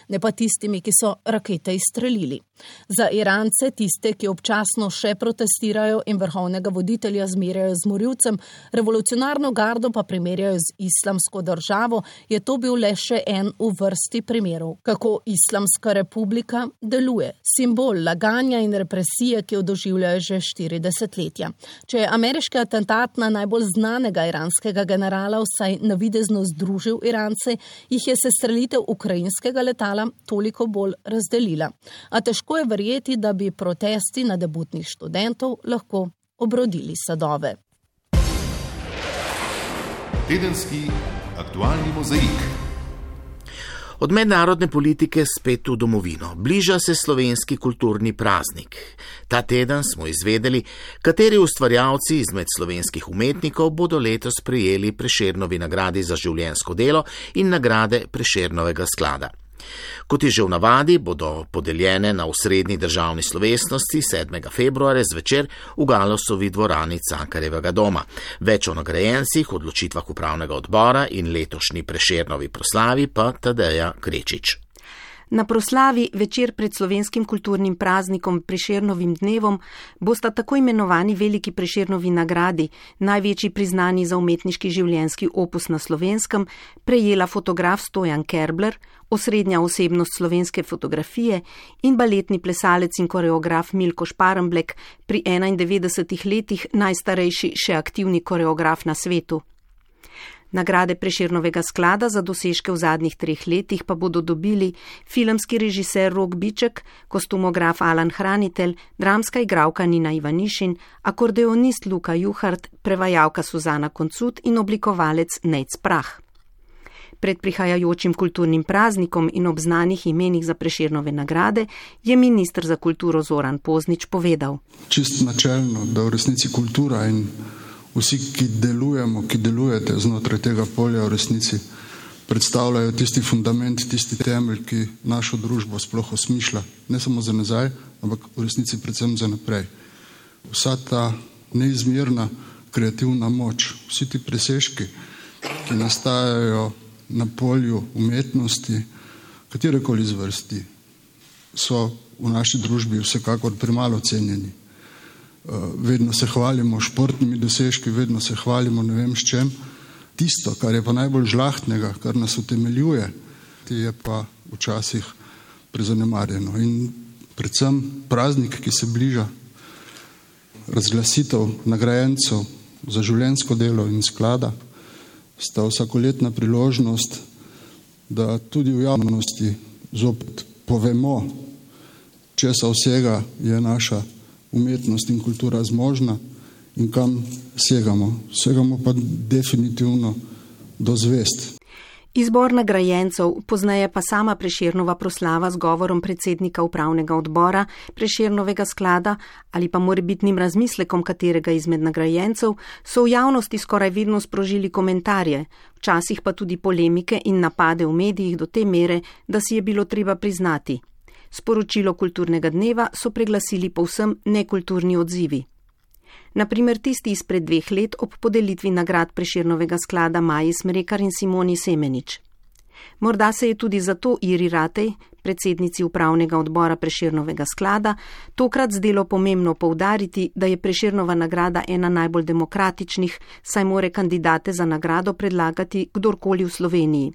ne pa tistimi, ki so rakete izstrelili. Za Irance, tiste, ki občasno še protestirajo in vrhovnega voditelja zmerjajo z morilcem, revolucionarno gardo pa primerjajo z islamsko državo, je to bil le še en v vrsti primerov, kako islamska republika deluje. Simbol laganja in represije, ki jo doživljajo že 40 letja. Če je ameriški atentat na najbolj znanega iranskega generala vsaj navidezno združil Irance, jih je sestrelitev ukrajinskega letala toliko bolj razdelila. A težko je verjeti, da bi protesti na debutnih študentov lahko obrodili sadove. Tedenski aktualni mozaik. Od mednarodne politike spet v domovino. Bliža se slovenski kulturni praznik. Ta teden smo izvedeli, kateri ustvarjalci izmed slovenskih umetnikov bodo letos prijeli prešernovi nagradi za življensko delo in nagrade prešernovega sklada. Kot je že v navadi, bodo podeljene na usrednji državni slovesnosti 7. februarja zvečer v Galosovi dvorani Cankarevega doma. Več o nagrajencih, odločitvah upravnega odbora in letošnji prešernovi proslavi pa Tadeja Krečič. Na proslavi večer pred slovenskim kulturnim praznikom Prešernovim dnevom bosta tako imenovani veliki Prešernovi nagradi, največji priznani za umetniški življenski opus na slovenskem, prejela fotograf Stojan Kerbler, osrednja osebnost slovenske fotografije in baletni plesalec in koreograf Milko Šparamblek, pri 91 letih najstarejši še aktivni koreograf na svetu. Nagrade Preširnovega sklada za dosežke v zadnjih treh letih pa bodo dobili filmski režiser Rok Biček, kostumograf Alan Hranitelj, dramska igralka Nina Ivanišin, akordeonist Luka Juhart, prevajalka Suzana Koncut in oblikovalec Nec Prah. Pred prihajajočim kulturnim praznikom in ob znanih imenih za preširnove nagrade je ministr za kulturo Zoran Poznič povedal. Čisto načelno, da v resnici kultura in vsi, ki delujemo, ki delujete znotraj tega polja, v resnici predstavljajo tisti fundament, tisti temelj, ki našo družbo sploh osmišlja, ne samo za nazaj, ampak v resnici predvsem za naprej. Vsa ta neizmerna kreativna moč, vsi ti presežki, ki nastajajo na polju umetnosti, katerekoli zvrsti, so v naši družbi vsekakor premalo cenjeni. Vedno se hvalimo športnimi dosežki, vedno se hvalimo ne vem s čem. Tisto, kar je pa najbolj žlahtnega, kar nas utemeljuje, je pa včasih prezanemarjeno. In predvsem praznik, ki se bliža, razglasitev nagrajencev za življensko delo in sklada, sta vsakoletna priložnost, da tudi v javnosti zopet povemo, česa vsega je naša umetnost in kultura zmožna in kam segamo. Segamo pa definitivno do zvest. Izbor nagrajencev, poznaje pa sama Preširnova proslava z govorom predsednika upravnega odbora Preširnovega sklada ali pa morebitnim razmislekom katerega izmed nagrajencev, so v javnosti skoraj vedno sprožili komentarje, včasih pa tudi polemike in napade v medijih do te mere, da si je bilo treba priznati. Sporočilo kulturnega dneva so preglasili povsem nekulturni odzivi naprimer tisti izpred dveh let ob podelitvi nagrad Preširnovega sklada Maji Smrekar in Simoni Semenič. Morda se je tudi zato Iri Ratej, predsednici upravnega odbora Preširnovega sklada, tokrat zdelo pomembno povdariti, da je Preširnova nagrada ena najbolj demokratičnih, saj more kandidate za nagrado predlagati kdorkoli v Sloveniji.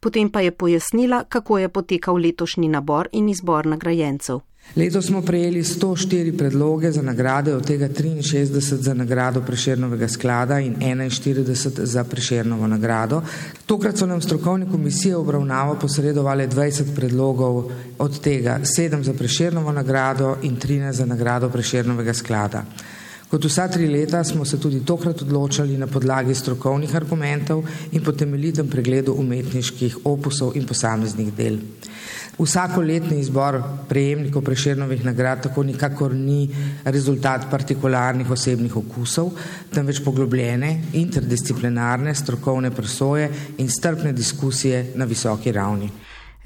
Potem pa je pojasnila, kako je potekal letošnji nabor in izbor nagrajencev. Letos smo prejeli 104 predloge za nagrade, od tega 63 za nagrado Prešernovega sklada in 41 za Prešernovo nagrado. Tokrat so nam strokovne komisije obravnavo posredovali 20 predlogov, od tega 7 za Prešernovo nagrado in 13 za nagrado Prešernovega sklada. Kot vsa tri leta smo se tudi tokrat odločali na podlagi strokovnih argumentov in po temeljitem pregledu umetniških opusov in posameznih del. Vsakoletni izbor prejemnikov preširnovih nagrad tako nikakor ni rezultat partikularnih osebnih okusov, temveč poglobljene, interdisciplinarne, strokovne presoje in strpne diskusije na visoki ravni.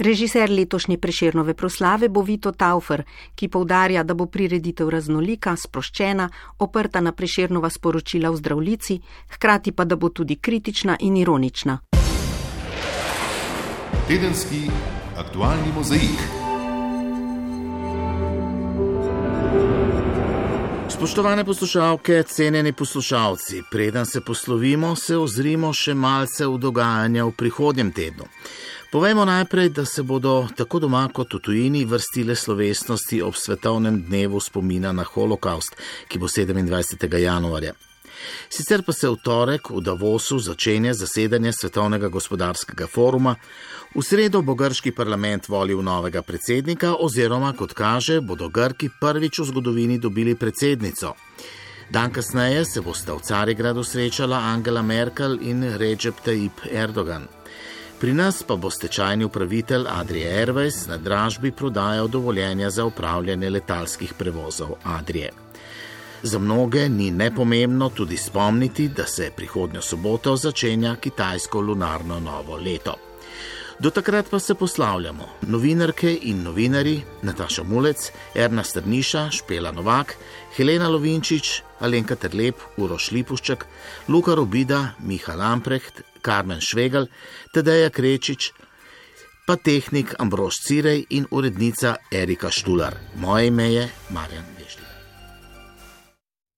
Režiser letošnje preširnove proslave bo Vito Taufer, ki povdarja, da bo prireditev raznolika, sproščena, oprta na preširnova sporočila v zdravlici, hkrati pa da bo tudi kritična in ironična. Tedenski aktualni mozaik. Spoštovane poslušalke, cenjeni poslušalci, preden se poslovimo, se ozrimo še malce v dogajanje v prihodnjem tednu. Povejmo najprej, da se bodo tako doma kot v tujini vrstile slovesnosti ob svetovnem dnevu spomina na holokaust, ki bo 27. januarja. Sicer pa se v torek v Davosu začenja zasedanje Svetovnega gospodarskega foruma, v sredo bo grški parlament volil novega predsednika, oziroma, kot kaže, bodo Grki prvič v zgodovini dobili predsednico. Dan kasneje se bosta v Carigradu srečala Angela Merkel in Recep Tayyip Erdogan. Pri nas pa bo stečajni upravitelj Adrije Airways na dražbi prodajal dovoljenja za upravljanje letalskih prevozov Adrije. Za mnoge ni nepomembno tudi spomniti, da se prihodnjo soboto začenja kitajsko lunarno novo leto. Do takrat pa se poslavljamo novinarke in novinari Nataša Mulec, Erna Strniša, Špela Novak, Helena Lovinčič, Alenka Terlep, Uroš Lipušček, Luka Robida, Miha Lamprecht, Karmen Švegal, Tadeja Krečič, pa tehnik Ambrož Cirej in urednica Erika Štular. Moje ime je Marjan.